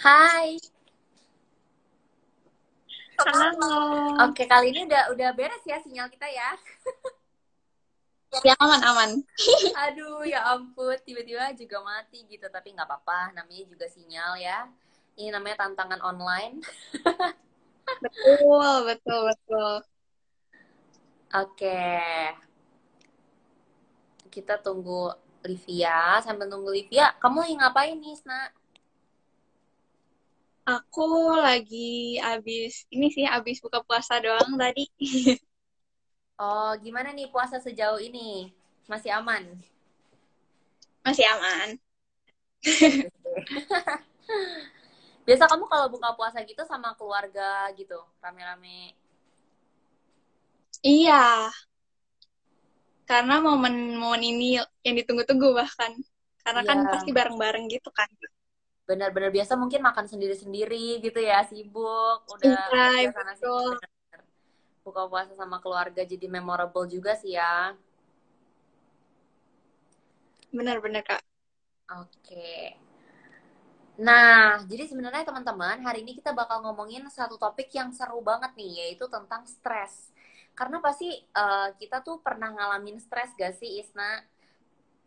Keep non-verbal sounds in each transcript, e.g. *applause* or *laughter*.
Hai. Halo. Oke, kali ini udah udah beres ya sinyal kita ya. Ya aman aman. *laughs* Aduh, ya ampun, tiba-tiba juga mati gitu. Tapi nggak apa-apa, namanya juga sinyal ya. Ini namanya tantangan online. *laughs* Betul betul betul. Oke. Kita tunggu Livia. Sambil tunggu Livia, kamu lagi ngapain nih, Sna? Aku lagi abis ini sih abis buka puasa doang tadi. *laughs* Oh, gimana nih puasa sejauh ini? Masih aman? Masih aman. *laughs* Biasa kamu kalau buka puasa gitu sama keluarga gitu, rame-rame. Iya. Karena momen-momen ini yang ditunggu-tunggu bahkan. Karena kan Iya. pasti bareng-bareng gitu kan. Benar-benar biasa mungkin makan sendiri-sendiri gitu ya, sibuk, udah Iya, sana sini. betul. Benar-benar. Buka puasa sama keluarga jadi memorable juga sih ya. Bener-bener Kak. Oke. Nah, jadi sebenarnya teman-teman, hari ini kita bakal ngomongin satu topik yang seru banget nih, yaitu tentang stres. Karena pasti eh, kita tuh pernah ngalamin stres gak sih, Isna?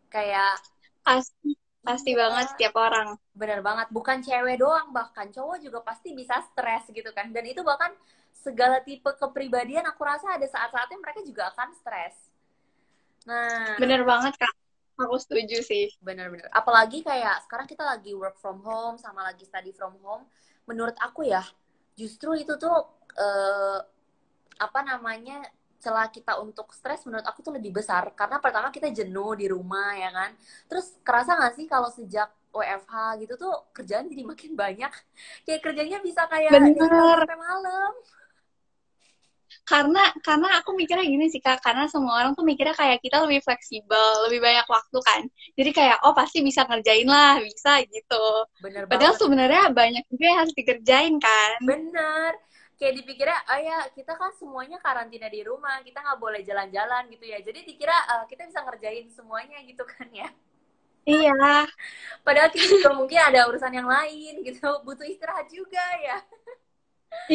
Kayak Pasti pasti Iya. banget setiap orang. bener banget, bukan cewek doang, bahkan cowok juga pasti bisa stres gitu kan. Dan itu bahkan segala tipe kepribadian, aku rasa ada saat-saatnya mereka juga akan stres. Nah, Bener banget Kak. Aku setuju sih. Bener-bener. Apalagi kayak sekarang kita lagi work from home sama lagi study from home. Menurut aku ya, justru itu tuh eh, apa namanya celah kita untuk stres menurut aku tuh lebih besar karena pertama kita jenuh di rumah ya kan. Terus kerasa nggak sih kalau sejak WFH gitu tuh kerjaan jadi makin banyak. Kayak kerjanya bisa kayak sampai malam. karena karena aku mikirnya gini sih kak karena semua orang tuh mikirnya kayak kita lebih fleksibel lebih banyak waktu kan jadi kayak oh pasti bisa ngerjain lah bisa gitu Bener padahal sebenarnya banyak juga yang harus dikerjain kan Bener. Kayak dipikirnya, oh ya kita kan semuanya karantina di rumah, kita nggak boleh jalan-jalan gitu ya. Jadi dikira eh, kita bisa ngerjain semuanya gitu kan ya. iya *laughs* Padahal kita juga mungkin ada urusan yang lain gitu, butuh istirahat juga ya.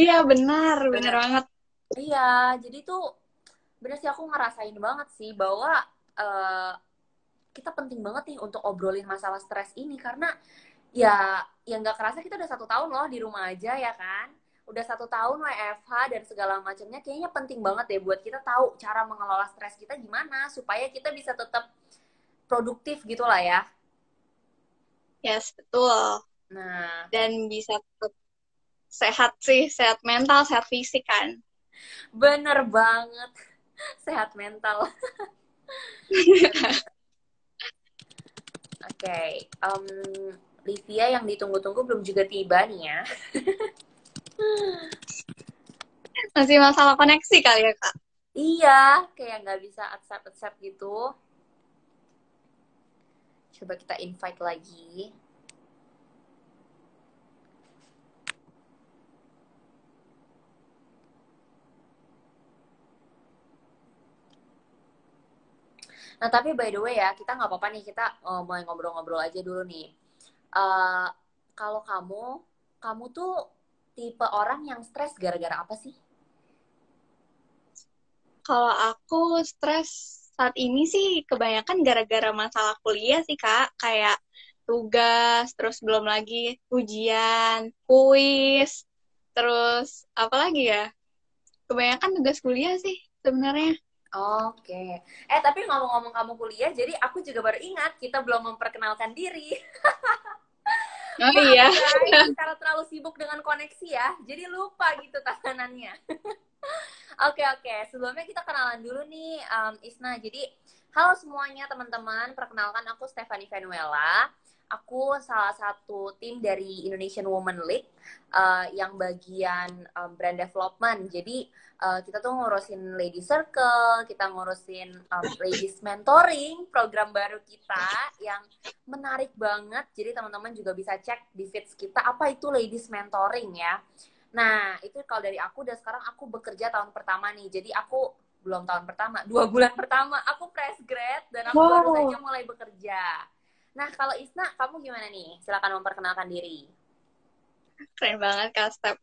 iya benar benar Benar. banget Iya, jadi tuh bener sih aku ngerasain banget sih bahwa eh, kita penting banget nih untuk obrolin masalah stres ini karena ya yang nggak kerasa kita udah satu tahun loh di rumah aja ya kan udah satu tahun WFH dan segala macamnya kayaknya penting banget deh buat kita tahu cara mengelola stres kita gimana supaya kita bisa tetap produktif gitu lah ya. Yes betul. Nah. Dan bisa tetap sehat sih sehat mental sehat fisik kan. Bener banget. *laughs* Sehat mental. *laughs* Oke em, Livia yang ditunggu-tunggu belum juga tiba nih ya *laughs* masih masalah koneksi kali ya kak Iya, kayak nggak bisa accept-accept gitu. Coba kita invite lagi. Nah, tapi by the way ya, kita nggak apa-apa nih, kita eh, mulai ngobrol-ngobrol aja dulu nih. Eh, kalau kamu, kamu tuh tipe orang yang stres gara-gara apa sih? Kalau aku stres saat ini sih kebanyakan gara-gara masalah kuliah sih Kak. Kayak tugas, terus belum lagi ujian, kuis, terus apa lagi ya? Kebanyakan tugas kuliah sih sebenarnya. Oke. Eh, tapi ngomong-ngomong kamu kuliah, jadi aku juga baru ingat kita belum memperkenalkan diri. *laughs* Oh iya. *laughs* karena terlalu sibuk dengan koneksi ya, jadi lupa gitu tahanannya. *laughs* Oke oke, sebelumnya kita kenalan dulu nih um, Isna. Jadi halo semuanya teman-teman, perkenalkan aku Stephanie Venuela. Aku salah satu tim dari Indonesian Women League uh, yang bagian um, brand development. Jadi uh, kita tuh ngurusin Lady Circle, kita ngurusin um, Ladies Mentoring, program baru kita yang menarik banget. Jadi teman-teman juga bisa cek di feeds kita apa itu Ladies Mentoring ya. Nah, itu kalau dari aku dan sekarang aku bekerja tahun pertama nih. Jadi aku belum tahun pertama, dua bulan pertama aku fresh grad dan aku baru Wow. saja mulai bekerja. Nah, kalau Isna, kamu gimana nih? Silakan memperkenalkan diri. Keren banget Kak Step.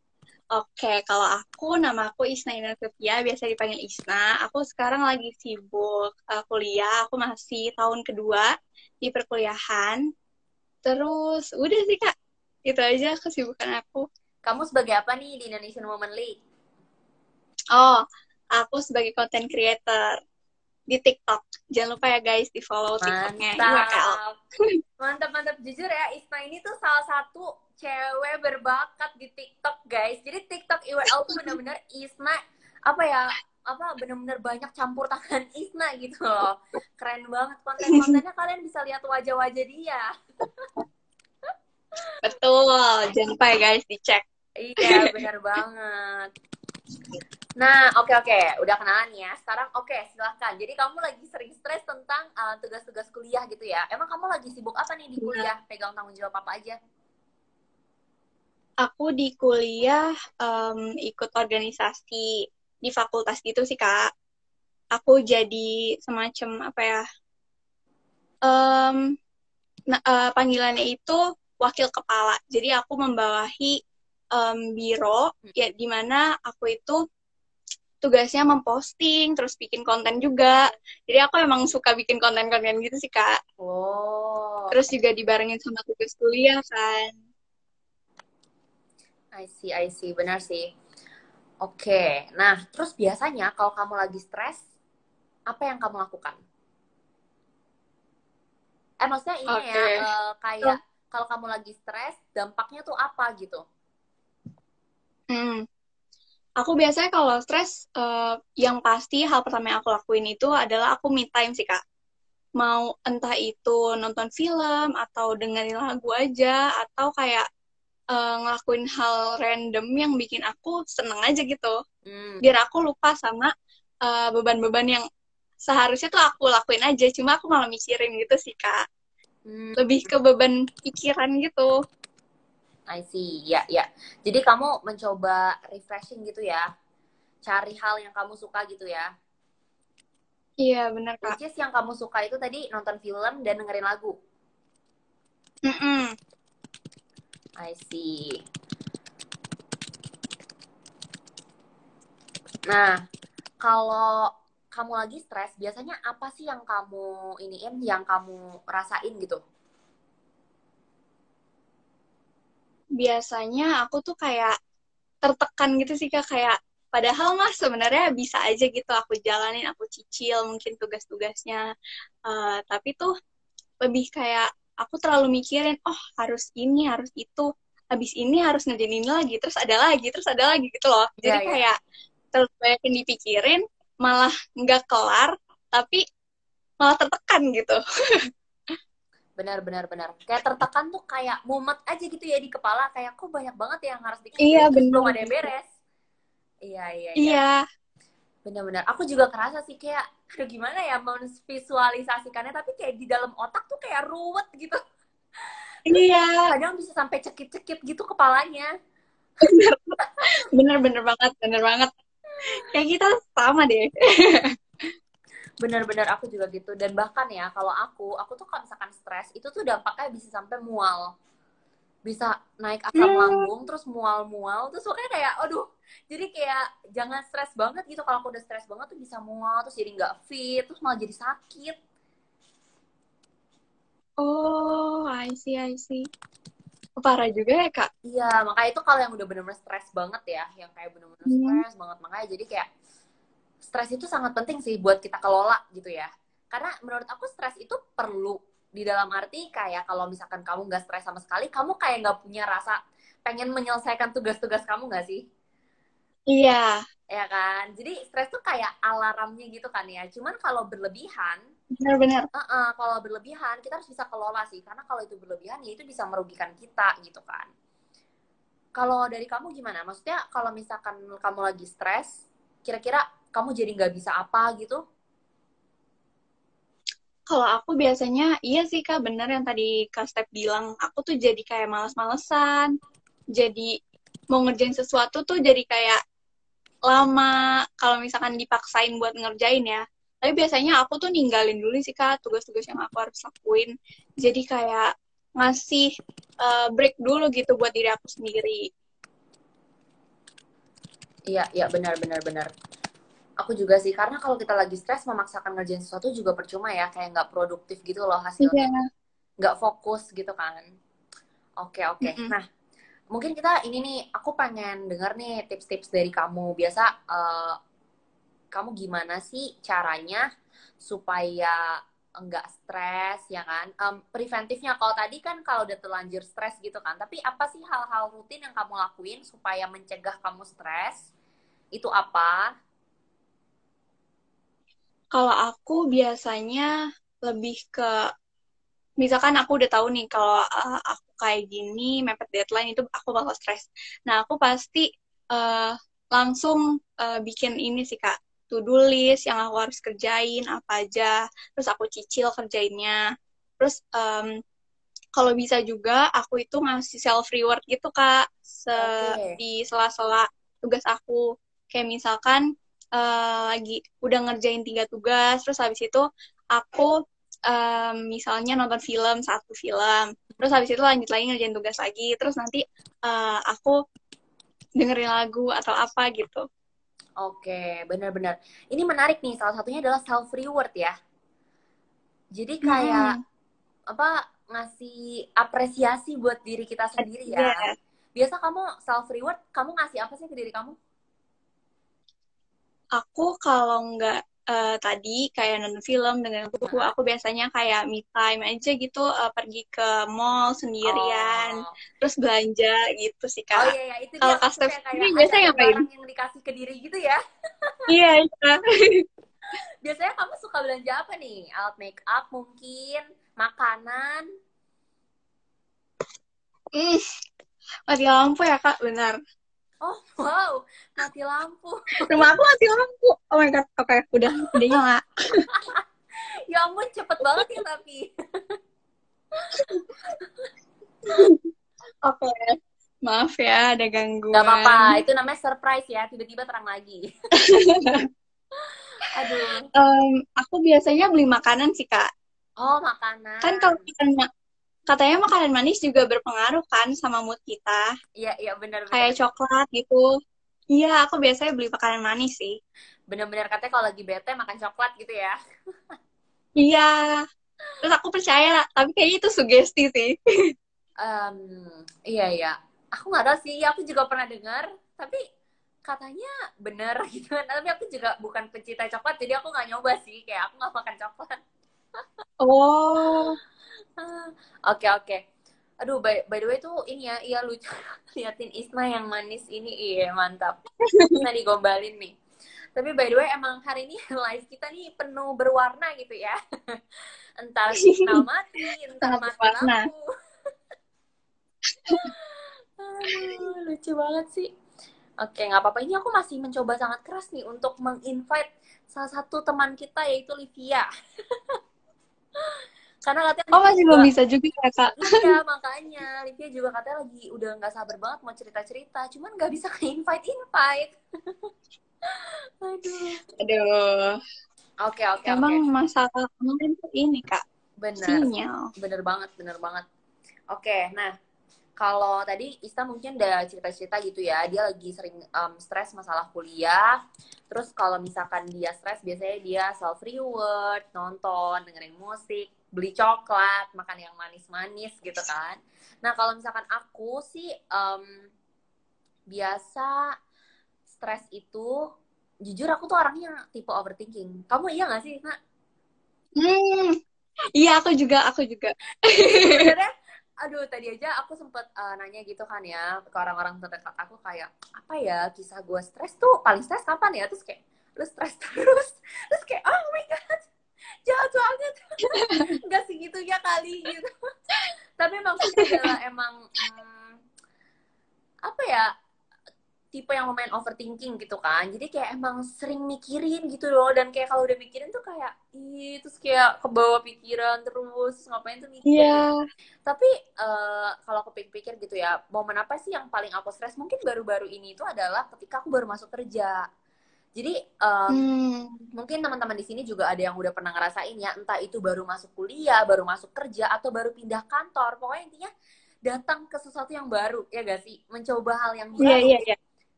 Oke, kalau aku, nama aku Isna Ina Sofia, biasa dipanggil Isna. Aku sekarang lagi sibuk uh, kuliah, aku masih tahun kedua di perkuliahan. Terus, udah sih Kak, itu aja kesibukan aku. Kamu sebagai apa nih di Indonesian Women League? Oh, aku sebagai content creator di TikTok. Jangan lupa ya guys di follow TikToknya Mantap. *laughs* mantap, mantap. Jujur ya, Isna ini tuh salah satu cewek berbakat di TikTok guys. Jadi TikTok IWL tuh bener-bener Isna apa ya apa bener-bener banyak campur tangan *laughs* Isna gitu loh. Keren banget konten-kontennya kalian bisa lihat wajah-wajah dia. *laughs* Betul, jangan lupa ya guys dicek. Iya, benar banget. Nah, oke okay, oke, okay. udah kenalan ya. Sekarang oke, okay, silahkan. Jadi kamu lagi sering stres tentang uh, tugas-tugas uh, kuliah gitu ya. Emang kamu lagi sibuk apa nih di iya. kuliah? Pegang tanggung jawab apa aja? Aku di kuliah um, ikut organisasi di fakultas gitu sih kak. Aku jadi semacam apa ya? Um, nah, uh, panggilannya itu wakil kepala. Jadi aku membawahi um, biro hmm. ya di mana aku itu tugasnya memposting terus bikin konten juga. Jadi aku emang suka bikin konten-konten gitu sih kak. Oh. Terus juga dibarengin sama tugas kuliah kan. I see I see. Benar sih. Oke. Okay. nah terus biasanya kalau kamu lagi stres apa yang kamu lakukan? Eh maksudnya ini okay. ya uh, kayak kalau kamu lagi stres dampaknya tuh apa gitu Hmm. Aku biasanya kalau stres, uh, yang pasti hal pertama yang aku lakuin itu adalah aku me time sih, Kak. Mau entah itu nonton film, atau dengerin lagu aja, atau kayak uh, ngelakuin hal random yang bikin aku seneng aja gitu. Hmm. Biar aku lupa sama beban beban-beban yang seharusnya tuh aku lakuin aja, cuma aku malah mikirin gitu sih, Kak. Hmm. Lebih ke beban pikiran gitu. I see, ya, ya. Jadi kamu mencoba refreshing gitu ya, cari hal yang kamu suka gitu ya. Iya, benar kak. Which is yang kamu suka itu tadi nonton film dan dengerin lagu. Mm -mm. I see. Nah, kalau kamu lagi stres, biasanya apa sih yang kamu iniin, yang kamu rasain gitu? Biasanya aku tuh kayak tertekan gitu sih kak. Kayak padahal mah sebenarnya bisa aja gitu aku jalanin aku cicil mungkin tugas-tugasnya. Uh, tapi tuh lebih kayak aku terlalu mikirin oh harus ini harus itu habis ini harus ngerjain ini lagi terus ada lagi terus ada lagi gitu loh. Jadi yeah, yeah. kayak terlalu banyak yang dipikirin malah nggak kelar tapi malah tertekan gitu *laughs* benar benar benar. Kayak tertekan tuh kayak mumet aja gitu ya di kepala. Kayak kok banyak banget yang harus bikin iya benar. belum ada yang beres. Iya iya iya, iya. benar-benar aku juga kerasa sih kayak aduh gimana ya visualisasikannya tapi kayak di dalam otak tuh kayak ruwet gitu. Iya. Kadang bisa sampai cekit-cekit gitu kepalanya. Bener bener banget bener banget. Kayak kita sama deh *laughs* benar-benar aku juga gitu. Dan bahkan ya kalau aku aku tuh kalau misalkan stres itu tuh dampaknya bisa sampai mual. Bisa naik asam hmm. lambung terus mual-mual terus pokoknya kayak aduh jadi kayak jangan stres banget gitu. Kalau aku udah stres banget tuh bisa mual terus jadi nggak fit terus malah jadi sakit. Oh I see I see. Parah juga ya kak. Iya makanya itu kalau yang udah bener-bener stres banget ya yang kayak bener-bener hmm. stres banget. Makanya jadi kayak stres itu sangat penting sih buat kita kelola gitu ya. Karena menurut aku stres itu perlu di dalam arti kayak kalau misalkan kamu nggak stres sama sekali, kamu kayak nggak punya rasa pengen menyelesaikan tugas-tugas kamu nggak sih? Iya. Ya kan? Jadi stres tuh kayak alarmnya gitu kan ya. Cuman kalau berlebihan, benar-benar. Uh -uh, kalau berlebihan kita harus bisa kelola sih. Karena kalau itu berlebihan ya itu bisa merugikan kita gitu kan. Kalau dari kamu gimana? Maksudnya kalau misalkan kamu lagi stres, kira-kira kamu jadi nggak bisa apa gitu? Kalau aku biasanya, iya sih Kak, bener yang tadi Kak Step bilang. Aku tuh jadi kayak males-malesan. Jadi mau ngerjain sesuatu tuh jadi kayak lama kalau misalkan dipaksain buat ngerjain ya. Tapi biasanya aku tuh ninggalin dulu sih Kak tugas-tugas yang aku harus lakuin. Jadi kayak ngasih uh, break dulu gitu buat diri aku sendiri. Iya, iya benar benar benar. Aku juga sih karena kalau kita lagi stres memaksakan ngerjain sesuatu juga percuma ya, kayak nggak produktif gitu loh hasilnya. Iya. Nggak fokus gitu kan. Oke, oke. Mm-mm. Nah, mungkin kita ini nih aku pengen dengar nih tips-tips dari kamu. Biasa uh, kamu gimana sih caranya supaya enggak stres ya kan um, preventifnya kalau tadi kan kalau udah terlanjur stres gitu kan tapi apa sih hal-hal rutin yang kamu lakuin supaya mencegah kamu stres itu apa Kalau aku biasanya lebih ke misalkan aku udah tahu nih kalau uh, aku kayak gini mepet deadline itu aku bakal stres. Nah, aku pasti uh, langsung uh, bikin ini sih Kak, to-do list yang aku harus kerjain apa aja, terus aku cicil kerjainnya. Terus um, kalau bisa juga aku itu ngasih self reward gitu Kak, se Oke. di sela-sela tugas aku. Kayak misalkan uh, lagi udah ngerjain tiga tugas, terus habis itu aku um, misalnya nonton film satu film, terus habis itu lanjut lagi ngerjain tugas lagi, terus nanti uh, aku dengerin lagu atau apa gitu. Oke, benar-benar. Ini menarik nih. Salah satunya adalah self reward ya. Jadi kayak Hmm, apa ngasih apresiasi buat diri kita sendiri ya. iya. Biasa kamu self reward, kamu ngasih apa sih ke diri kamu? Aku kalau nggak eh, tadi kayak nonton film dengan buku, aku biasanya kayak me time aja gitu, eh, pergi ke mall sendirian, Oh. terus belanja gitu sih Oh Kak. iya ya, itu Kalau dia Kak Steph kayak biasanya ngapain? yang dikasih ke diri gitu ya. *laughs* Iya, iya. *laughs* Biasanya kamu suka belanja apa nih? Alat make up mungkin, makanan. Hmm, mati lampu ya Kak, benar. Oh wow, mati lampu. Rumah aku mati lampu. Oh my God, oke, udah, udah nyala. *laughs* Ya ampun, cepet banget ya tapi. *laughs* Oke, maaf ya ada Gak apa-apa, gangguan. itu namanya surprise ya. Tiba-tiba terang lagi. *laughs* Aduh. Em, aku biasanya beli makanan sih Kak. Oh, makanan. Kan kalau ma- katanya makanan manis juga berpengaruh kan sama mood kita. Iya, iya benar-benar. Kayak coklat gitu. Iya, aku biasanya beli makanan manis sih. Benar-benar katanya kalau lagi bete makan coklat gitu ya. *laughs* Iya. Terus aku percaya, tapi kayaknya itu sugesti sih. Em, iya, iya. Aku nggak tahu sih, aku juga pernah dengar, tapi katanya bener *laughs* gitu kan. Tapi aku juga bukan pencinta coklat, jadi aku nggak nyoba sih. Kayak aku nggak makan coklat. *laughs* Oh, Oke, oke. Aduh, by, by the way tuh ini ya, iya lucu. *laughs* Liatin Isna yang manis ini, iya mantap. Bisa digombalin nih. Tapi by the way, emang hari ini *laughs* live kita nih penuh berwarna gitu ya. *laughs* Entar signal mati, entar Sangat mati lampu. Aduh, lucu banget sih. Oke, nggak apa-apa. Ini aku masih mencoba sangat keras nih untuk meng-invite salah satu teman kita yaitu Livia. Karena katanya oh masih belum bisa juga ya Kak. Iya, makanya Livia juga katanya lagi udah nggak sabar banget mau cerita-cerita, cuman nggak bisa ke invite-invite. *laughs* Aduh. Aduh, Oke, oke, oke. emang masalah kemarin tuh ini Kak, Bener, sinyal. bener banget, bener banget. Oke, nah kalau tadi Ista mungkin udah cerita-cerita gitu ya, dia lagi sering um, stres masalah kuliah. Terus kalau misalkan dia stres, biasanya dia self reward, nonton, dengerin musik, beli coklat, makan yang manis-manis gitu kan. Nah kalau misalkan aku sih um, biasa stres itu, jujur aku tuh orangnya tipe overthinking. Kamu iya gak sih, Nak? Hmm, iya aku juga, aku juga. *laughs* sebenarnya aduh tadi aja aku sempet uh, nanya gitu kan ya ke orang-orang terdekat aku kayak apa ya kisah gue stres tuh paling stres kapan ya terus kayak lu stres terus *laughs* terus kayak oh my god jahat banget. Nggak segitunya kali gitu. Tapi maksudnya adalah emang hmm, apa ya tipe yang lumayan overthinking gitu kan. Jadi kayak emang sering mikirin gitu loh. Dan kayak kalau udah mikirin tuh kayak ih terus kayak kebawa pikiran terus ngapain tuh mikir Iya, tapi eh, kalau aku pikir-pikir gitu ya, momen apa sih yang paling aku stres? Mungkin baru-baru ini itu adalah ketika aku baru masuk kerja. Jadi um, hmm. mungkin teman-teman di sini juga ada yang udah pernah ngerasain ya, entah itu baru masuk kuliah, baru masuk kerja, atau baru pindah kantor. Pokoknya intinya datang ke sesuatu yang baru, ya gak sih? Mencoba hal yang baru. Iya, iya, iya.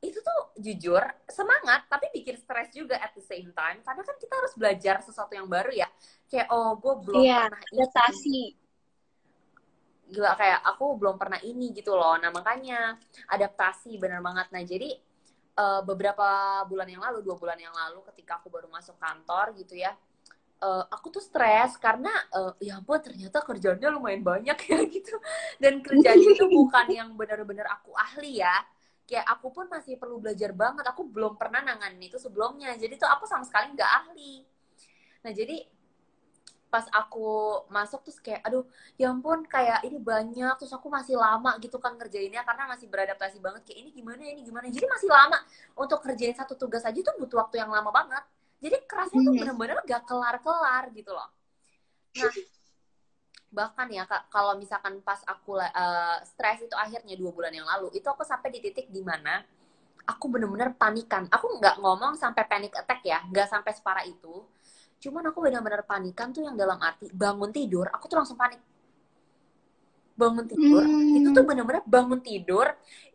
Itu tuh jujur semangat, tapi bikin stres juga at the same time. Karena kan kita harus belajar sesuatu yang baru ya. Kayak, oh gue belum iya, pernah adaptasi. Gila, kayak aku belum pernah ini gitu loh. Nah, makanya adaptasi bener banget. Nah, jadi uh, beberapa bulan yang lalu, dua bulan yang lalu, ketika aku baru masuk kantor gitu ya, uh, aku tuh stres karena uh, ya ampun ternyata kerjanya lumayan banyak ya *laughs* gitu. Dan kerjaan itu bukan *laughs* yang benar-benar aku ahli ya. Kayak aku pun masih perlu belajar banget. Aku belum pernah nanganin itu sebelumnya. Jadi tuh aku sama sekali nggak ahli. Nah jadi pas aku masuk terus kayak aduh ya ampun kayak ini banyak. Terus aku masih lama gitu kan ngerjainnya karena masih beradaptasi banget kayak ini gimana ini gimana jadi masih lama untuk kerjain satu tugas aja tuh butuh waktu yang lama banget. Jadi kerasnya tuh hmm. bener-bener gak kelar-kelar gitu loh. Nah bahkan ya kak kalau misalkan pas aku uh, stres itu akhirnya dua bulan yang lalu itu aku sampai di titik di mana aku bener-bener panikan. Aku nggak ngomong sampai panic attack ya nggak sampai separah itu Cuman aku benar-benar panikan tuh yang dalam arti bangun tidur, aku tuh langsung panik. Bangun tidur, hmm. itu tuh benar-benar bangun tidur,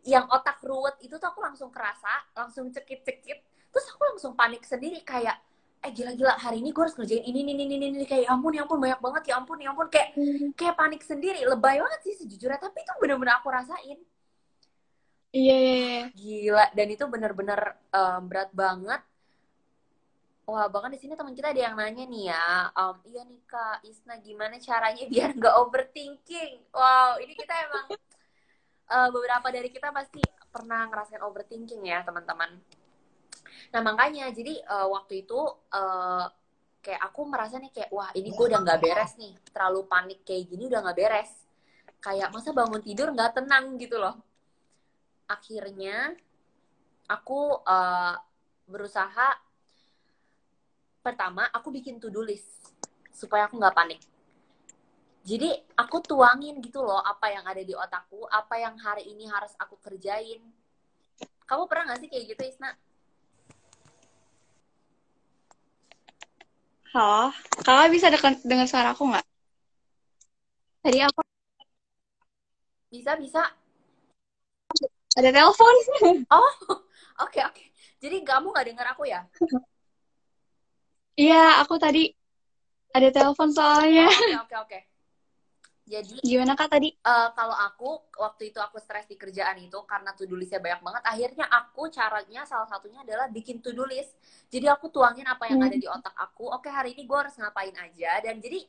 yang otak ruwet itu tuh aku langsung kerasa, langsung cekit-cekit. Terus aku langsung panik sendiri kayak, eh gila-gila hari ini gue harus ngerjain ini, ini, ini, ini, ini. kayak ya ampun, ya ampun, banyak banget, ya ampun, ya ampun. Kayak, hmm. kayak panik sendiri, lebay banget sih sejujurnya. Tapi itu benar-benar aku rasain. Iya, yeah, yeah. Gila, dan itu benar-benar um, berat banget Wah, bahkan di sini teman kita ada yang nanya nih ya, um, iya nih Kak Isna, gimana caranya biar nggak overthinking? Wow, ini kita emang uh, beberapa dari kita pasti pernah ngerasain overthinking ya, teman-teman. Nah, makanya jadi uh, waktu itu uh, kayak aku merasa nih kayak, wah ini gue udah nggak beres nih, terlalu panik kayak gini udah nggak beres. Kayak masa bangun tidur nggak tenang gitu loh. Akhirnya aku uh, berusaha pertama aku bikin to-do list supaya aku nggak panik. Jadi aku tuangin gitu loh apa yang ada di otakku, apa yang hari ini harus aku kerjain. Kamu pernah gak sih kayak gitu, Isna? Halo, kakak bisa dengar suara aku nggak? Tadi aku bisa bisa. Ada telepon. Oh, *laughs* oke okay, oke. Okay. Jadi kamu nggak dengar aku ya? *laughs* Iya, aku tadi ada telepon soalnya. Oke, oh, oke, okay, oke. Okay. Jadi gimana kak tadi? Uh, kalau aku waktu itu aku stres di kerjaan itu karena to do listnya banyak banget. Akhirnya aku caranya salah satunya adalah bikin to do list. Jadi aku tuangin apa yang hmm. ada di otak aku. Oke hari ini gue harus ngapain aja. Dan jadi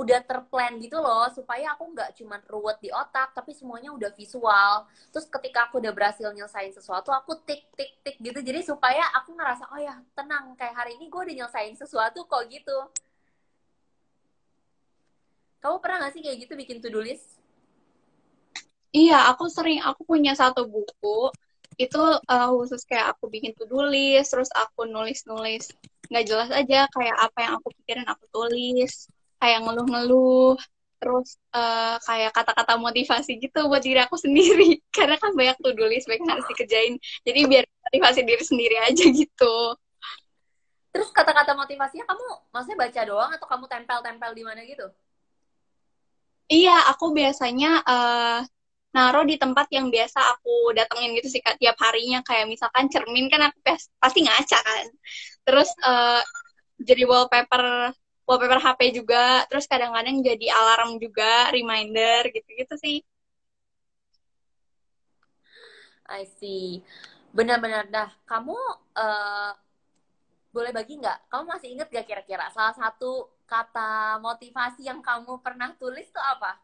udah terplan gitu loh supaya aku nggak cuma ruwet di otak tapi semuanya udah visual. Terus ketika aku udah berhasil nyelesain sesuatu aku tik tik tik gitu. Jadi supaya aku ngerasa oh ya tenang kayak hari ini gue udah nyelesain sesuatu kok gitu. Kamu pernah gak sih kayak gitu bikin to-do list? Iya, aku sering, aku punya satu buku, itu uh, khusus kayak aku bikin to-do list, terus aku nulis-nulis, nggak jelas aja kayak apa yang aku pikirin aku tulis kayak ngeluh-ngeluh terus uh, kayak kata-kata motivasi gitu buat diri aku sendiri. *laughs* Karena kan banyak tuh tulis banyak harus dikerjain. Jadi biar motivasi diri sendiri aja gitu. Terus kata-kata motivasinya kamu maksudnya baca doang atau kamu tempel-tempel di mana gitu? Iya aku biasanya uh, naruh di tempat yang biasa aku datengin gitu sih tiap harinya. Kayak misalkan cermin kan aku pasti ngaca kan. Terus uh, jadi wallpaper wallpaper HP juga, terus kadang-kadang jadi alarm juga, reminder gitu-gitu sih. I see. Benar-benar dah. Kamu uh, boleh bagi nggak? Kamu masih inget gak kira-kira salah satu kata motivasi yang kamu pernah tulis tuh apa?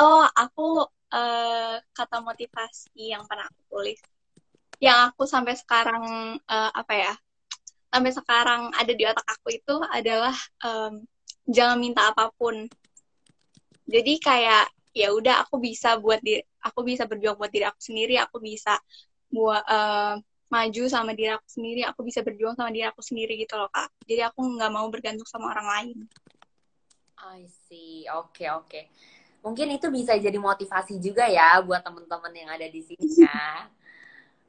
Oh, aku uh, kata motivasi yang pernah aku tulis, yang aku sampai sekarang uh, apa ya sampai sekarang ada di otak aku itu adalah um, jangan minta apa pun. Jadi kayak ya udah aku bisa buat diri aku bisa berjuang buat diri aku sendiri, aku bisa buat uh, maju sama diri aku sendiri, aku bisa berjuang sama diri aku sendiri gitu loh kak. Jadi aku nggak mau bergantung sama orang lain. I see, oke okay, oke. Okay. Mungkin itu bisa jadi motivasi juga ya buat temen-temen yang ada di sini ya. *laughs*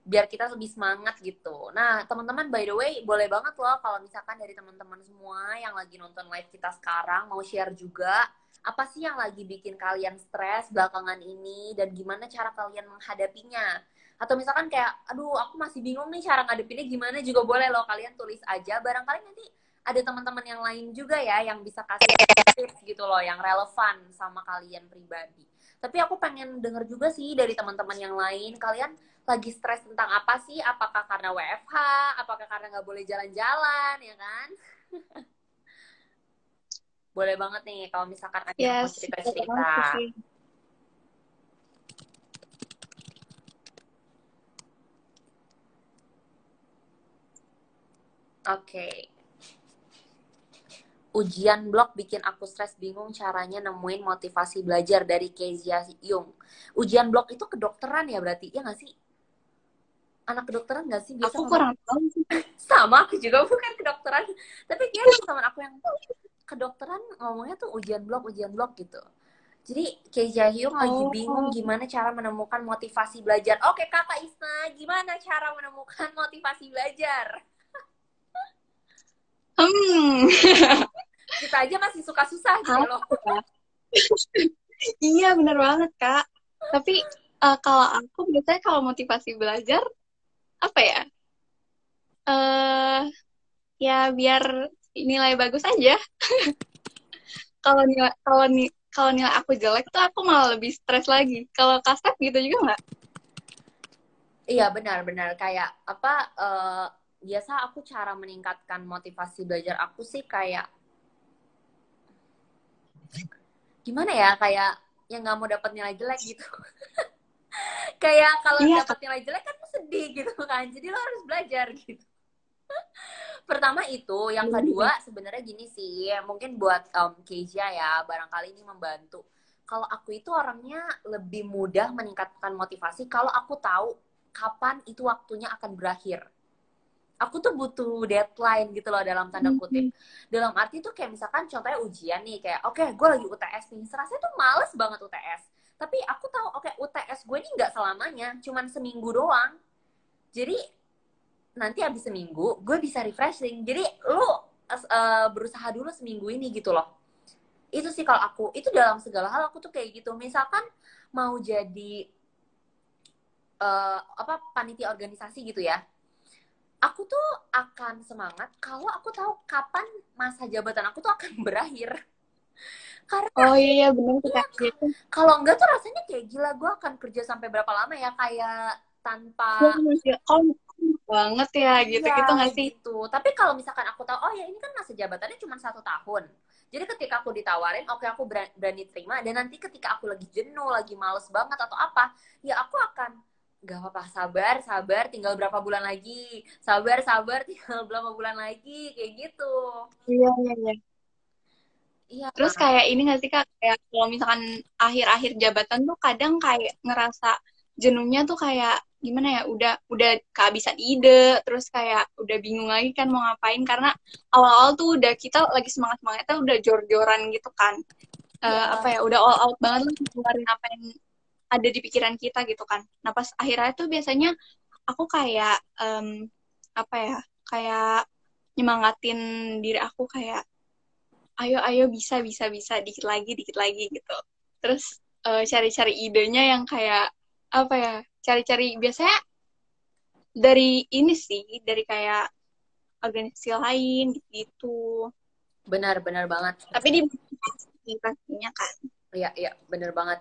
biar kita lebih semangat gitu. Nah, teman-teman by the way, boleh banget loh kalau misalkan dari teman-teman semua yang lagi nonton live kita sekarang mau share juga apa sih yang lagi bikin kalian stres belakangan ini dan gimana cara kalian menghadapinya. Atau misalkan kayak, aduh aku masih bingung nih cara ngadepinnya gimana juga boleh loh kalian tulis aja. Barangkali nanti ada teman-teman yang lain juga ya yang bisa kasih tips gitu loh yang relevan sama kalian pribadi. Tapi aku pengen denger juga sih dari teman-teman yang lain, kalian lagi stres tentang apa sih? Apakah karena WFH? Apakah karena nggak boleh jalan-jalan, ya kan? *laughs* boleh banget nih kalau misalkan ada yes, yang mau cerita-cerita. Oke. Okay. Ujian blog bikin aku stres bingung caranya nemuin motivasi belajar dari Kezia Yung. Ujian blog itu kedokteran ya berarti, ya nggak sih? anak kedokteran gak sih? Biasa aku kurang tahu sih. *laughs* Sama, aku juga bukan kedokteran. Tapi kayak teman aku yang kedokteran ngomongnya tuh ujian blok, ujian blok gitu. Jadi kayak Jahyung oh. lagi bingung gimana cara menemukan motivasi belajar. Oke kakak Isna, gimana cara menemukan motivasi belajar? *laughs* Hmm. *laughs* Kita aja masih suka susah gitu loh. *laughs* iya bener banget kak. Tapi uh, kalau aku biasanya kalau motivasi belajar apa ya? Uh, ya biar nilai bagus aja. *laughs* Kalau nilai kalau nih kalau nilai aku jelek tuh aku malah lebih stres lagi. Kalau kasep gitu juga nggak? Iya benar-benar kayak apa uh, biasa aku cara meningkatkan motivasi belajar aku sih kayak gimana ya kayak yang nggak mau dapat nilai jelek gitu. *laughs* Kayak kalau iya. dapat nilai jelek kan sedih gitu kan. Jadi lo harus belajar gitu. *laughs* Pertama itu yang iya. kedua sebenarnya gini sih mungkin buat um, Keja ya barangkali ini membantu. Kalau aku itu orangnya lebih mudah meningkatkan motivasi kalau aku tahu kapan itu waktunya akan berakhir aku tuh butuh deadline gitu loh dalam tanda kutip. Dalam arti tuh kayak misalkan contohnya ujian nih kayak oke okay, gue lagi UTS nih, serasa tuh males banget UTS tapi aku tahu oke okay, UTS gue ini nggak selamanya cuman seminggu doang. Jadi nanti abis seminggu gue bisa refreshing. Jadi lu uh, berusaha dulu seminggu ini gitu loh. Itu sih kalau aku itu dalam segala hal aku tuh kayak gitu. Misalkan mau jadi uh, apa panitia organisasi gitu ya aku tuh akan semangat kalau aku tahu kapan masa jabatan aku tuh akan *laughs* berakhir. Karena oh iya benar iya, gitu. kalau enggak tuh rasanya kayak gila gue akan kerja sampai berapa lama ya kayak tanpa oh, banget ya gitu ya, gitu nggak sih? gitu. tapi kalau misalkan aku tahu oh ya ini kan masa jabatannya cuma satu tahun. Jadi ketika aku ditawarin oke okay, aku berani terima dan nanti ketika aku lagi jenuh lagi males banget atau apa ya aku akan gak apa-apa sabar sabar tinggal berapa bulan lagi. Sabar sabar *laughs* tinggal berapa bulan lagi kayak gitu. Iya iya iya. Iya. Terus kayak ini gak sih kak, kayak kalau misalkan akhir-akhir jabatan tuh kadang kayak ngerasa jenuhnya tuh kayak gimana ya, udah udah kehabisan ide, terus kayak udah bingung lagi kan mau ngapain. Karena awal-awal tuh udah kita lagi semangat semangatnya udah jor-joran gitu kan, ya. uh, apa ya, udah all out banget lah keluarin apa yang ada di pikiran kita gitu kan. Nah pas akhirnya tuh biasanya aku kayak um, apa ya, kayak nyemangatin diri aku kayak ayo ayo bisa bisa bisa dikit lagi dikit lagi gitu. Terus uh, cari-cari idenya yang kayak apa ya cari-cari biasanya dari ini sih dari kayak organisasi lain gitu benar benar banget. Tapi di pastinya kan. Iya iya benar banget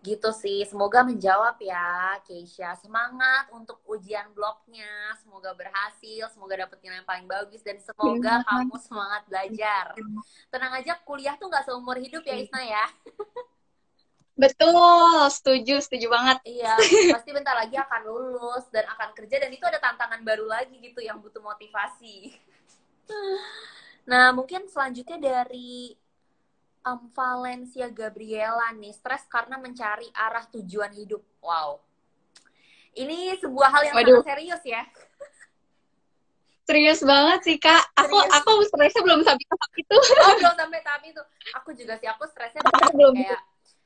gitu sih. Semoga menjawab ya, Keisha. Semangat untuk ujian blognya. Semoga berhasil, semoga dapet nilai yang paling bagus, dan semoga ya. kamu semangat belajar. Tenang aja, kuliah tuh nggak seumur hidup ya, Isna ya. Betul, setuju, setuju banget. Iya, pasti bentar lagi akan lulus dan akan kerja, dan itu ada tantangan baru lagi gitu yang butuh motivasi. Nah, mungkin selanjutnya dari um, Valencia Gabriela nih stres karena mencari arah tujuan hidup. Wow. Ini sebuah hal yang Waduh. sangat serius ya. Serius banget sih kak. Aku serius. aku stresnya belum sampai tahap itu. Oh belum sampai tahap itu. Aku juga sih aku stresnya belum kayak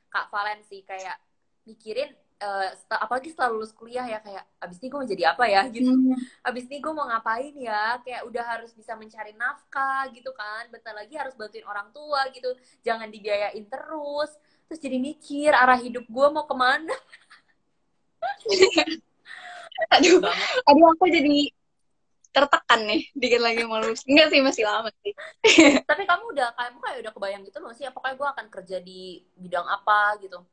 Kak Valen sih kayak mikirin uh, apalagi setelah lulus kuliah ya kayak abis ini gue mau jadi apa ya? *laughs* gitu. Hmm. abis ini gue mau ngapain ya? Kayak udah harus bisa mencari nafkah gitu kan. Bentar lagi harus bantuin orang tua gitu. Jangan dibiayain terus. Terus jadi mikir arah hidup gue mau ke mana? *laughs* Aduh. Aduh aku jadi tertekan nih dikit lagi mau lulus. Enggak sih masih lama sih. *laughs* Tapi kamu udah kamu kayak udah kebayang gitu loh sih apakah gue akan kerja di bidang apa gitu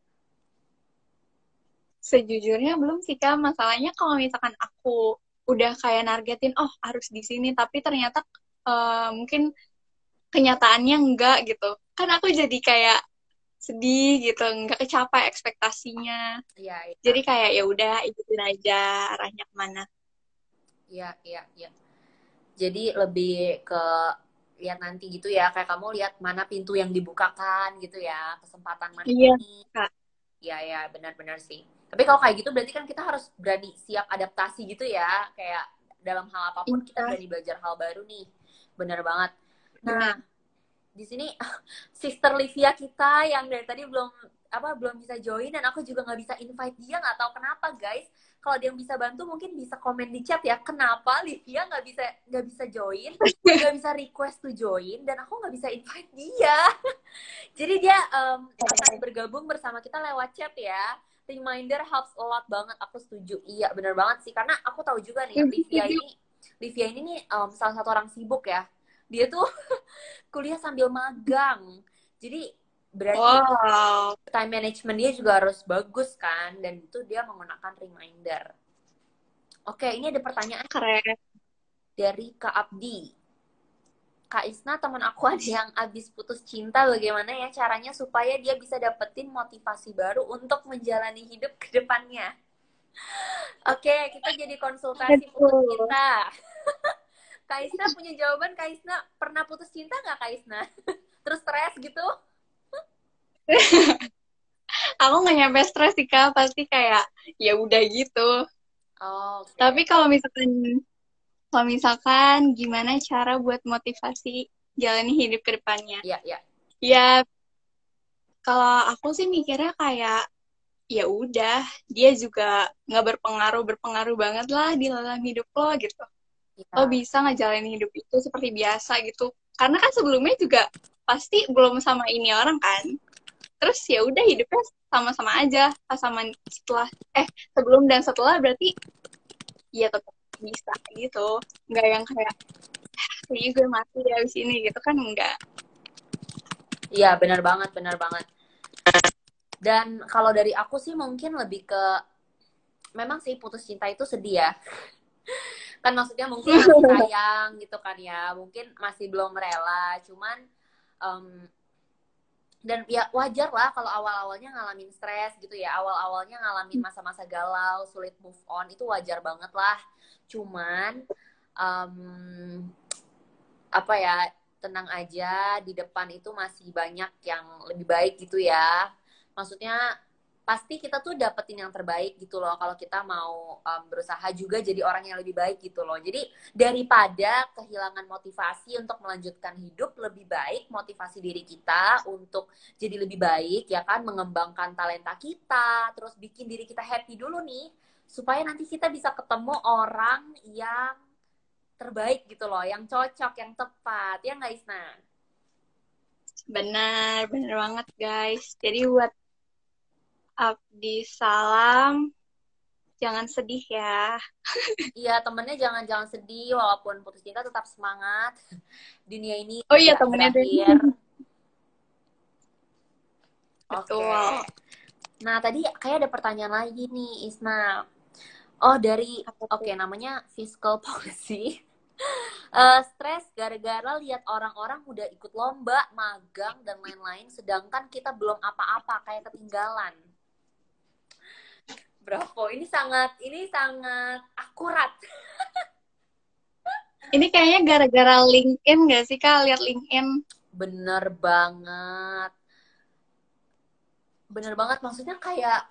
sejujurnya belum sih kak. Masalahnya kalau misalkan aku udah kayak nargetin oh harus di sini tapi ternyata uh, mungkin kenyataannya enggak gitu. Kan aku jadi kayak sedih gitu nggak kecapai ekspektasinya. Ya, ya. jadi kayak ya udah ikutin aja arahnya ke mana. Iya iya iya. Jadi lebih ke lihat nanti gitu ya kayak kamu lihat mana pintu yang dibukakan gitu ya kesempatan mana iya, ini. Iya ya benar-benar sih tapi kalau kayak gitu berarti kan kita harus berani siap adaptasi gitu ya. Kayak dalam hal apa pun iya. kita berani belajar hal baru nih. Bener banget. Nah, di sini *laughs* sister Livia kita yang dari tadi belum apa belum bisa join dan aku juga nggak bisa invite dia nggak tahu kenapa guys kalau dia yang bisa bantu mungkin bisa komen di chat ya kenapa Livia nggak bisa nggak bisa join *laughs* nggak bisa request to join dan aku nggak bisa invite dia *laughs* jadi dia um, akan bergabung bersama kita lewat chat ya reminder helps a lot banget aku setuju. Iya bener banget sih karena aku tahu juga nih Livia ini Livia ini nih um, salah satu orang sibuk ya. Dia tuh *laughs* kuliah sambil magang. Jadi berarti wow. time management dia juga harus bagus kan dan itu dia menggunakan reminder. Oke ini ada pertanyaan keren. dari Kak Abdi Kak Isna teman aku *laughs* ada yang abis putus cinta bagaimana ya caranya supaya dia bisa dapetin motivasi baru untuk menjalani hidup ke depannya. *laughs* Oke, kita jadi konsultasi putus cinta. *laughs* Kak Isna punya jawaban Kak Isna pernah putus cinta nggak Kak Isna? Terus stres gitu? aku nggak nyampe stres sih kak, pasti kayak ya udah gitu. Oh, okay. Tapi kalau misalkan kalau misalkan gimana cara buat motivasi jalani hidup ke depannya. Iya, iya. Ya, kalau aku sih mikirnya kayak ya udah dia juga nggak berpengaruh berpengaruh banget lah di dalam hidup lo gitu ya. lo bisa ngejalanin hidup itu seperti biasa gitu karena kan sebelumnya juga pasti belum sama ini orang kan terus ya udah hidupnya sama-sama aja pas sama setelah eh sebelum dan setelah berarti ya tetap bisa gitu. Nggak yang kayak kayaknya gue mati ya di sini gitu kan enggak iya benar banget benar banget. Dan kalau dari aku sih mungkin lebih ke memang sih putus cinta itu sedih ya. *laughs* Kan maksudnya mungkin masih *laughs* sayang gitu kan ya. Mungkin masih belum rela cuman um, dan ya wajar lah kalau awal-awalnya ngalamin stres gitu ya. Awal-awalnya ngalamin masa-masa galau sulit move on itu wajar banget lah cuman um, apa ya tenang aja di depan itu masih banyak yang lebih baik gitu ya. Maksudnya pasti kita tuh dapetin yang terbaik gitu loh kalau kita mau um, berusaha juga jadi orang yang lebih baik gitu loh. Jadi daripada kehilangan motivasi untuk melanjutkan hidup lebih baik motivasi diri kita untuk jadi lebih baik ya kan mengembangkan talenta kita terus bikin diri kita happy dulu nih supaya nanti kita bisa ketemu orang yang terbaik gitu loh yang cocok yang tepat ya nggak Isna benar benar banget guys jadi buat Abdi salam jangan sedih ya. *laughs* Iya, temennya jangan jangan sedih walaupun putus cinta tetap semangat. Dunia ini Oh iya, temennya berakhir. Oke. Okay. Nah, tadi kayak ada pertanyaan lagi nih, Isna. Oh, dari oke okay, namanya fiscal policy. uh, *laughs* stres gara-gara lihat orang-orang udah ikut lomba, magang dan lain-lain sedangkan kita belum apa-apa kayak ketinggalan. Bravo, ini sangat ini sangat akurat. *laughs* ini kayaknya gara-gara LinkedIn gak sih kak? Lihat LinkedIn. Bener banget. Bener banget, maksudnya kayak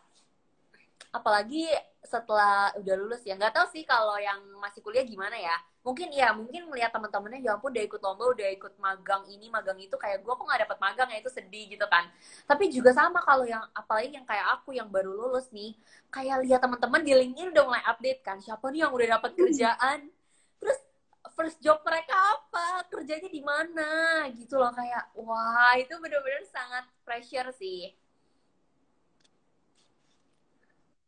apalagi setelah udah lulus ya. Nggak tahu sih kalau yang masih kuliah gimana ya. Mungkin ya mungkin melihat teman-temannya ya ampun udah ikut lomba udah ikut magang ini magang itu. Kayak gue kok nggak dapat magang ya? Itu sedih gitu kan. Tapi juga sama kalau yang apalagi yang kayak aku yang baru lulus nih. Kayak lihat teman-teman di LinkedIn udah mulai update kan. Siapa nih yang udah dapat kerjaan? Terus first job mereka apa? Kerjanya di mana? Gitu loh kayak wah itu bener-bener sangat pressure sih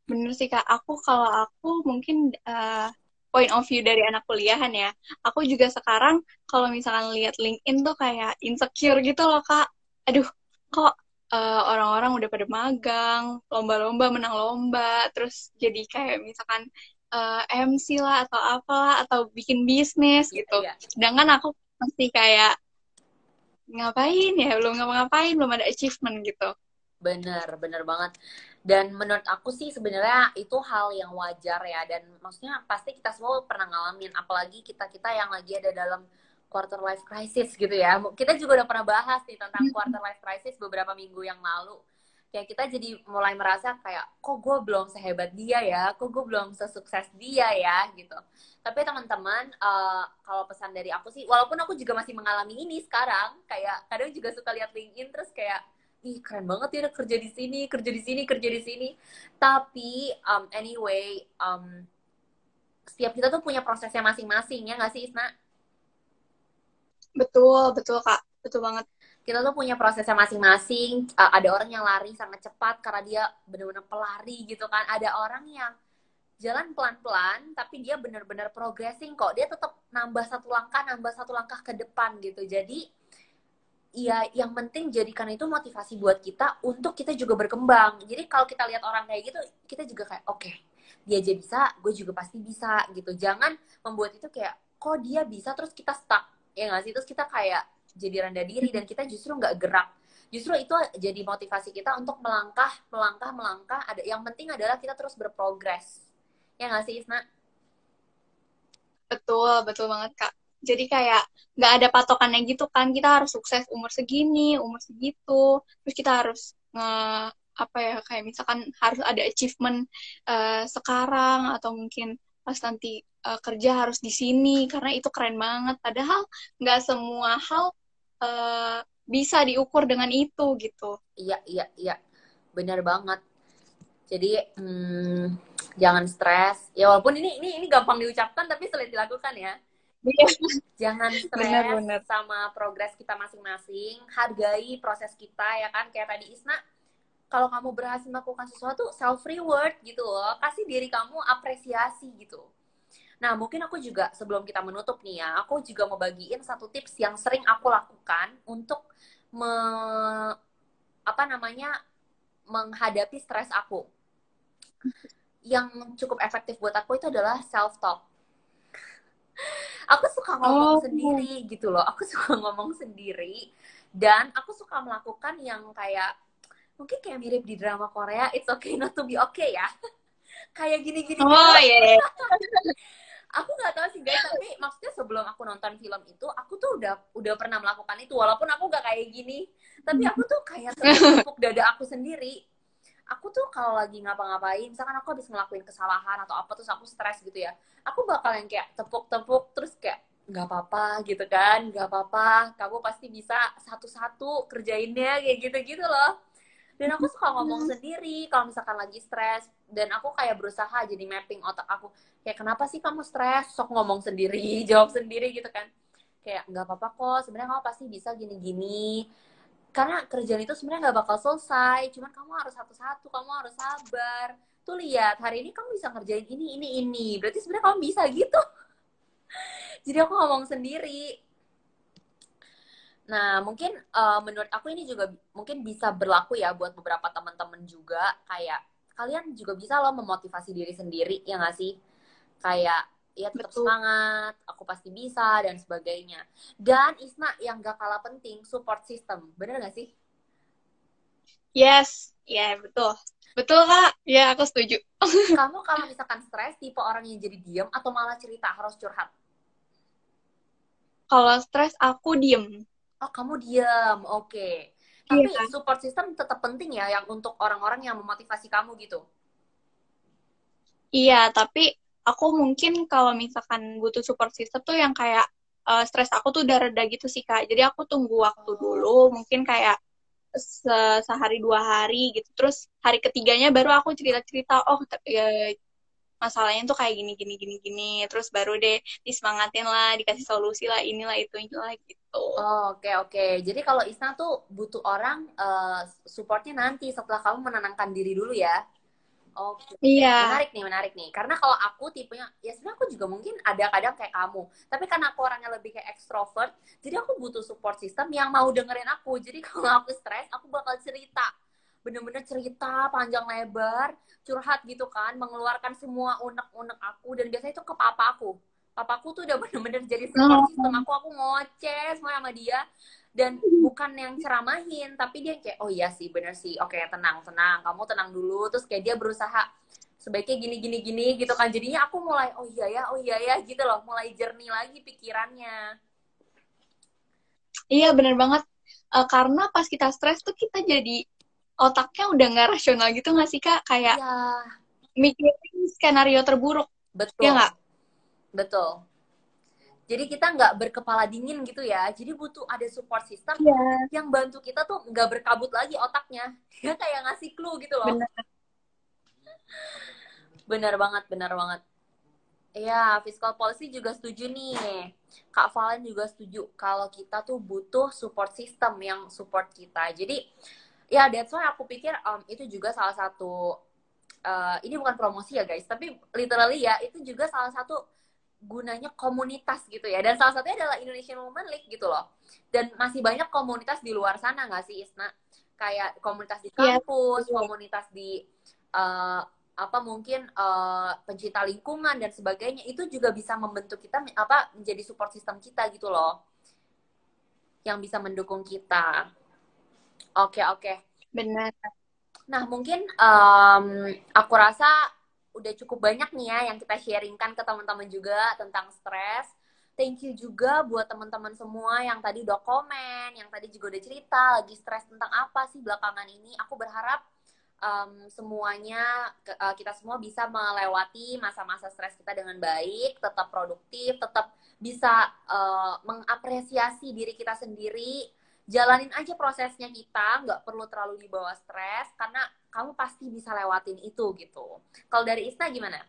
bener sih kak aku kalau aku mungkin uh, point of view dari anak kuliahan ya. Aku juga sekarang kalau misalkan lihat LinkedIn tuh kayak insecure gitu loh kak. Aduh, kok uh, orang-orang udah pada magang, lomba-lomba menang lomba, terus jadi kayak misalkan uh, eh, MC lah atau apalah atau bikin bisnis gitu. Yeah, yeah. Sedangkan aku masih kayak ngapain ya, belum ngapa-ngapain, belum ada achievement gitu. Bener, bener banget dan menurut aku sih sebenarnya itu hal yang wajar ya. Dan maksudnya pasti kita semua pernah ngalamin. Apalagi kita kita yang lagi ada dalam quarter life crisis gitu ya. Kita juga udah pernah bahas nih tentang quarter life crisis beberapa minggu yang lalu. Kayak kita jadi mulai merasa kayak kok gue belum sehebat dia ya? Kok gue belum sesukses dia ya? gitu. Tapi teman-teman uh, kalau pesan dari aku sih walaupun aku juga masih mengalami ini sekarang kayak kadang juga suka lihat LinkedIn terus kayak ih keren banget ya kerja di sini kerja di sini kerja di sini. Tapi um, anyway um, setiap kita tuh punya prosesnya masing-masing ya nggak sih Isna? Betul betul kak. Betul banget. Kita tuh punya prosesnya masing-masing. Uh, ada orang yang lari sangat cepat karena dia benar-benar pelari gitu kan. Ada orang yang jalan pelan-pelan tapi dia benar-benar progressing kok. Dia tetap nambah satu langkah nambah satu langkah ke depan gitu. Jadi ya yang penting jadikan itu motivasi buat kita untuk kita juga berkembang. Jadi kalau kita lihat orang kayak gitu, kita juga kayak oke, okay, dia aja bisa, gue juga pasti bisa gitu. Jangan membuat itu kayak kok dia bisa terus kita stuck ya nggak sih terus kita kayak jadi rendah diri dan kita justru nggak gerak. Justru itu jadi motivasi kita untuk melangkah, melangkah, melangkah. Ada yang penting adalah kita terus berprogres. Ya nggak sih Isna? Betul, betul banget kak jadi kayak nggak ada patokannya gitu kan kita harus sukses umur segini umur segitu. Terus kita harus nge apa ya kayak misalkan harus ada achievement uh, sekarang atau mungkin pas nanti uh, kerja harus di sini karena itu keren banget. Padahal nggak semua hal uh, bisa diukur dengan itu gitu. Iya iya iya. Benar banget. Jadi hmm, jangan stres. Ya walaupun ini ini ini gampang diucapkan tapi sulit dilakukan ya. *laughs* Jangan stres sama progres kita masing-masing. Hargai proses kita ya kan. Kayak tadi Isna, kalau kamu berhasil melakukan sesuatu, self reward gitu loh. Kasih diri kamu apresiasi gitu. Nah, mungkin aku juga sebelum kita menutup nih ya, aku juga mau bagiin satu tips yang sering aku lakukan untuk me, apa namanya menghadapi stres aku. Yang cukup efektif buat aku itu adalah self talk aku suka ngomong oh. sendiri gitu loh. Aku suka *laughs* ngomong sendiri. Dan aku suka melakukan yang kayak mungkin kayak mirip di drama Korea it's okay not to be okay ya. *laughs* Kayak gini-gini oh iya yeah. *laughs* aku nggak tahu sih guys tapi maksudnya sebelum aku nonton film itu aku tuh udah udah pernah melakukan itu walaupun aku nggak kayak gini. Tapi aku tuh kayak tepuk dada aku sendiri aku tuh kalau lagi ngapa-ngapain misalkan aku habis ngelakuin kesalahan atau apa terus aku stres gitu ya aku bakal yang kayak tepuk-tepuk terus kayak nggak apa-apa gitu kan nggak apa-apa kamu pasti bisa satu-satu kerjainnya kayak gitu-gitu loh. Dan aku suka ngomong sendiri kalau misalkan lagi stres dan aku kayak berusaha jadi mapping otak aku kayak kenapa sih kamu stres? Sok ngomong sendiri *laughs* jawab sendiri gitu kan. Kayak nggak apa-apa kok sebenarnya kamu pasti bisa gini-gini karena kerjaan itu sebenarnya nggak bakal selesai cuman kamu harus satu-satu kamu harus sabar. Tuh lihat hari ini kamu bisa ngerjain ini ini ini. Berarti sebenarnya kamu bisa gitu. *laughs* Jadi aku ngomong sendiri. Nah mungkin uh, menurut aku ini juga mungkin bisa berlaku ya buat beberapa teman-teman juga. Kayak kalian juga bisa loh memotivasi diri sendiri ya nggak sih? Kayak ya tetap Betul. semangat, aku pasti bisa dan sebagainya. Dan Isna yang gak kalah penting support system, bener gak sih? Yes, ya yeah, betul. Betul kak, ya aku setuju. *laughs* Kamu kalau misalkan stres, tipe orang yang jadi diem atau malah cerita harus curhat? Kalau stres aku diem. Oh kamu diem, oke. Okay. Tapi yeah. support system tetap penting ya, yang untuk orang-orang yang memotivasi kamu gitu. Iya, tapi aku mungkin kalau misalkan butuh support system tuh yang kayak uh, stres aku tuh udah reda gitu sih kak. Jadi aku tunggu waktu dulu mungkin kayak se sehari dua hari gitu. Terus hari ketiganya baru aku cerita cerita oh ya, masalahnya tuh kayak gini gini gini gini. Terus baru deh disemangatin lah dikasih solusi lah inilah itu inilah gitu. Oh, oke okay, oke. Okay. jadi kalau Isna tuh butuh orang uh, supportnya nanti setelah kamu menenangkan diri dulu ya Oke. Okay. Iya. Menarik nih, menarik nih. Karena kalau aku tipenya, ya sebenarnya aku juga mungkin ada kadang kayak kamu. Tapi karena aku orangnya lebih kayak extrovert, jadi aku butuh support system yang mau dengerin aku. Jadi *laughs* kalau aku stres, aku bakal cerita. Bener-bener cerita panjang lebar, curhat gitu kan, mengeluarkan semua unek-unek aku. Dan biasanya itu ke papa aku. Papaku tuh udah *laughs* bener-bener jadi support oh. system aku. Aku ngoceh semua sama dia dan bukan yang ceramahin tapi dia kayak oh iya sih bener sih. Oke tenang tenang. Kamu tenang dulu. Terus kayak dia berusaha sebaiknya gini gini gini gitu kan. Jadinya aku mulai oh iya ya oh iya ya gitu loh. Mulai jernih lagi pikirannya. Iya bener banget. Uh, karena pas kita stres tuh kita jadi otaknya udah nggak rasional gitu nggak sih kak? Kayak ya. mikirin skenario terburuk. Betul. ya nggak? Betul jadi kita nggak berkepala dingin gitu ya jadi butuh ada support system yeah. yang bantu kita tuh nggak berkabut lagi otaknya *laughs* dia kayak ngasih clue gitu loh bener, bener banget bener banget Iya, fiscal policy juga setuju nih. Kak Valen juga setuju kalau kita tuh butuh support system yang support kita. Jadi, ya that's why aku pikir um, itu juga salah satu, uh, ini bukan promosi ya guys, tapi literally ya, itu juga salah satu gunanya komunitas gitu ya. Dan salah satunya adalah Indonesian Women League gitu loh. Dan masih banyak komunitas di luar sana nggak sih Isna? Kayak komunitas di iya, kampus yeah. komunitas di uh, apa mungkin uh, pencinta lingkungan dan sebagainya. Itu juga bisa membentuk kita apa menjadi support system kita gitu loh. Yang bisa mendukung kita. Oke okay, oke. Okay. benar. Nah mungkin um, aku rasa udah cukup banyak nih ya yang kita sharingkan ke teman-teman juga tentang stres. Thank you juga buat teman-teman semua yang tadi udah komen, yang tadi juga udah cerita lagi stres tentang apa sih belakangan ini. Aku berharap um, semuanya uh, kita semua bisa melewati masa-masa stres kita dengan baik, tetap produktif, tetap bisa uh, mengapresiasi diri kita sendiri jalanin aja prosesnya kita nggak perlu terlalu dibawa stres karena kamu pasti bisa lewatin itu gitu kalau dari Ista gimana?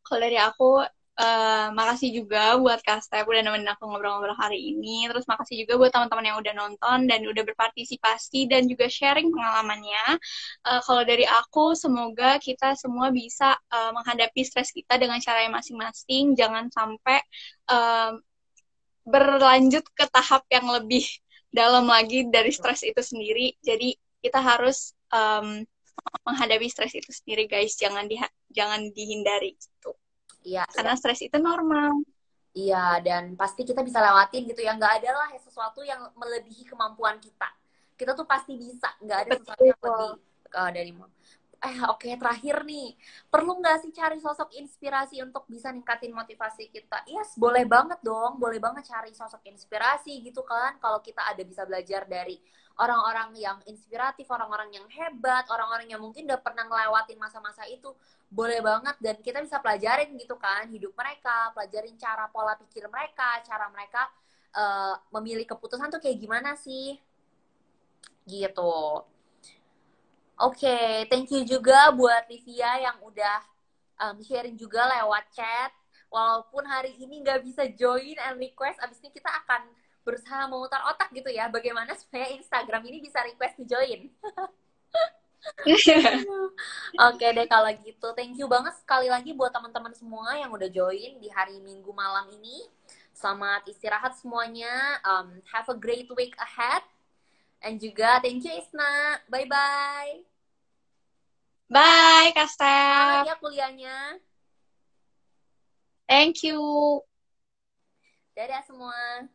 Kalau dari aku Uh, makasih juga buat Kak Step udah nemenin aku ngobrol-ngobrol hari ini. Terus makasih juga buat teman-teman yang udah nonton dan udah berpartisipasi dan juga sharing pengalamannya. Uh, kalau dari aku, semoga kita semua bisa uh, menghadapi stres kita dengan cara yang masing-masing. Jangan sampai uh, berlanjut ke tahap yang lebih dalam lagi dari stres itu sendiri. Jadi kita harus um, menghadapi stres itu sendiri, guys. Jangan di jangan dihindari gitu. Iya. Karena ya. stres itu normal. Iya, dan pasti kita bisa lewatin gitu ya. Nggak ada lah sesuatu yang melebihi kemampuan kita. Kita tuh pasti bisa. Nggak ada Betul. sesuatu yang lebih uh, dari eh oke okay, terakhir nih. Perlu nggak sih cari sosok inspirasi untuk bisa ningkatin motivasi kita? Yes boleh banget dong. Boleh banget cari sosok inspirasi gitu kan kalau kita ada bisa belajar dari orang-orang yang inspiratif orang-orang yang hebat orang-orang yang mungkin udah pernah ngelewatin masa-masa itu. Boleh banget dan kita bisa pelajarin gitu kan hidup mereka pelajarin cara pola pikir mereka cara mereka uh, memilih keputusan tuh kayak gimana sih? Gitu Oke, okay, thank you juga buat Livia yang udah um, sharing juga lewat chat. Walaupun hari ini nggak bisa join and request, abis ini kita akan berusaha memutar otak gitu ya, bagaimana supaya Instagram ini bisa request to join. *laughs* Oke okay deh kalau gitu, thank you banget sekali lagi buat teman-teman semua yang udah join di hari Minggu malam ini. Selamat istirahat semuanya. Um, have a great week ahead. And juga thank you Isna. Bye-bye. Bye, Kak Selamat ya kuliahnya. Thank you. Dadah semua.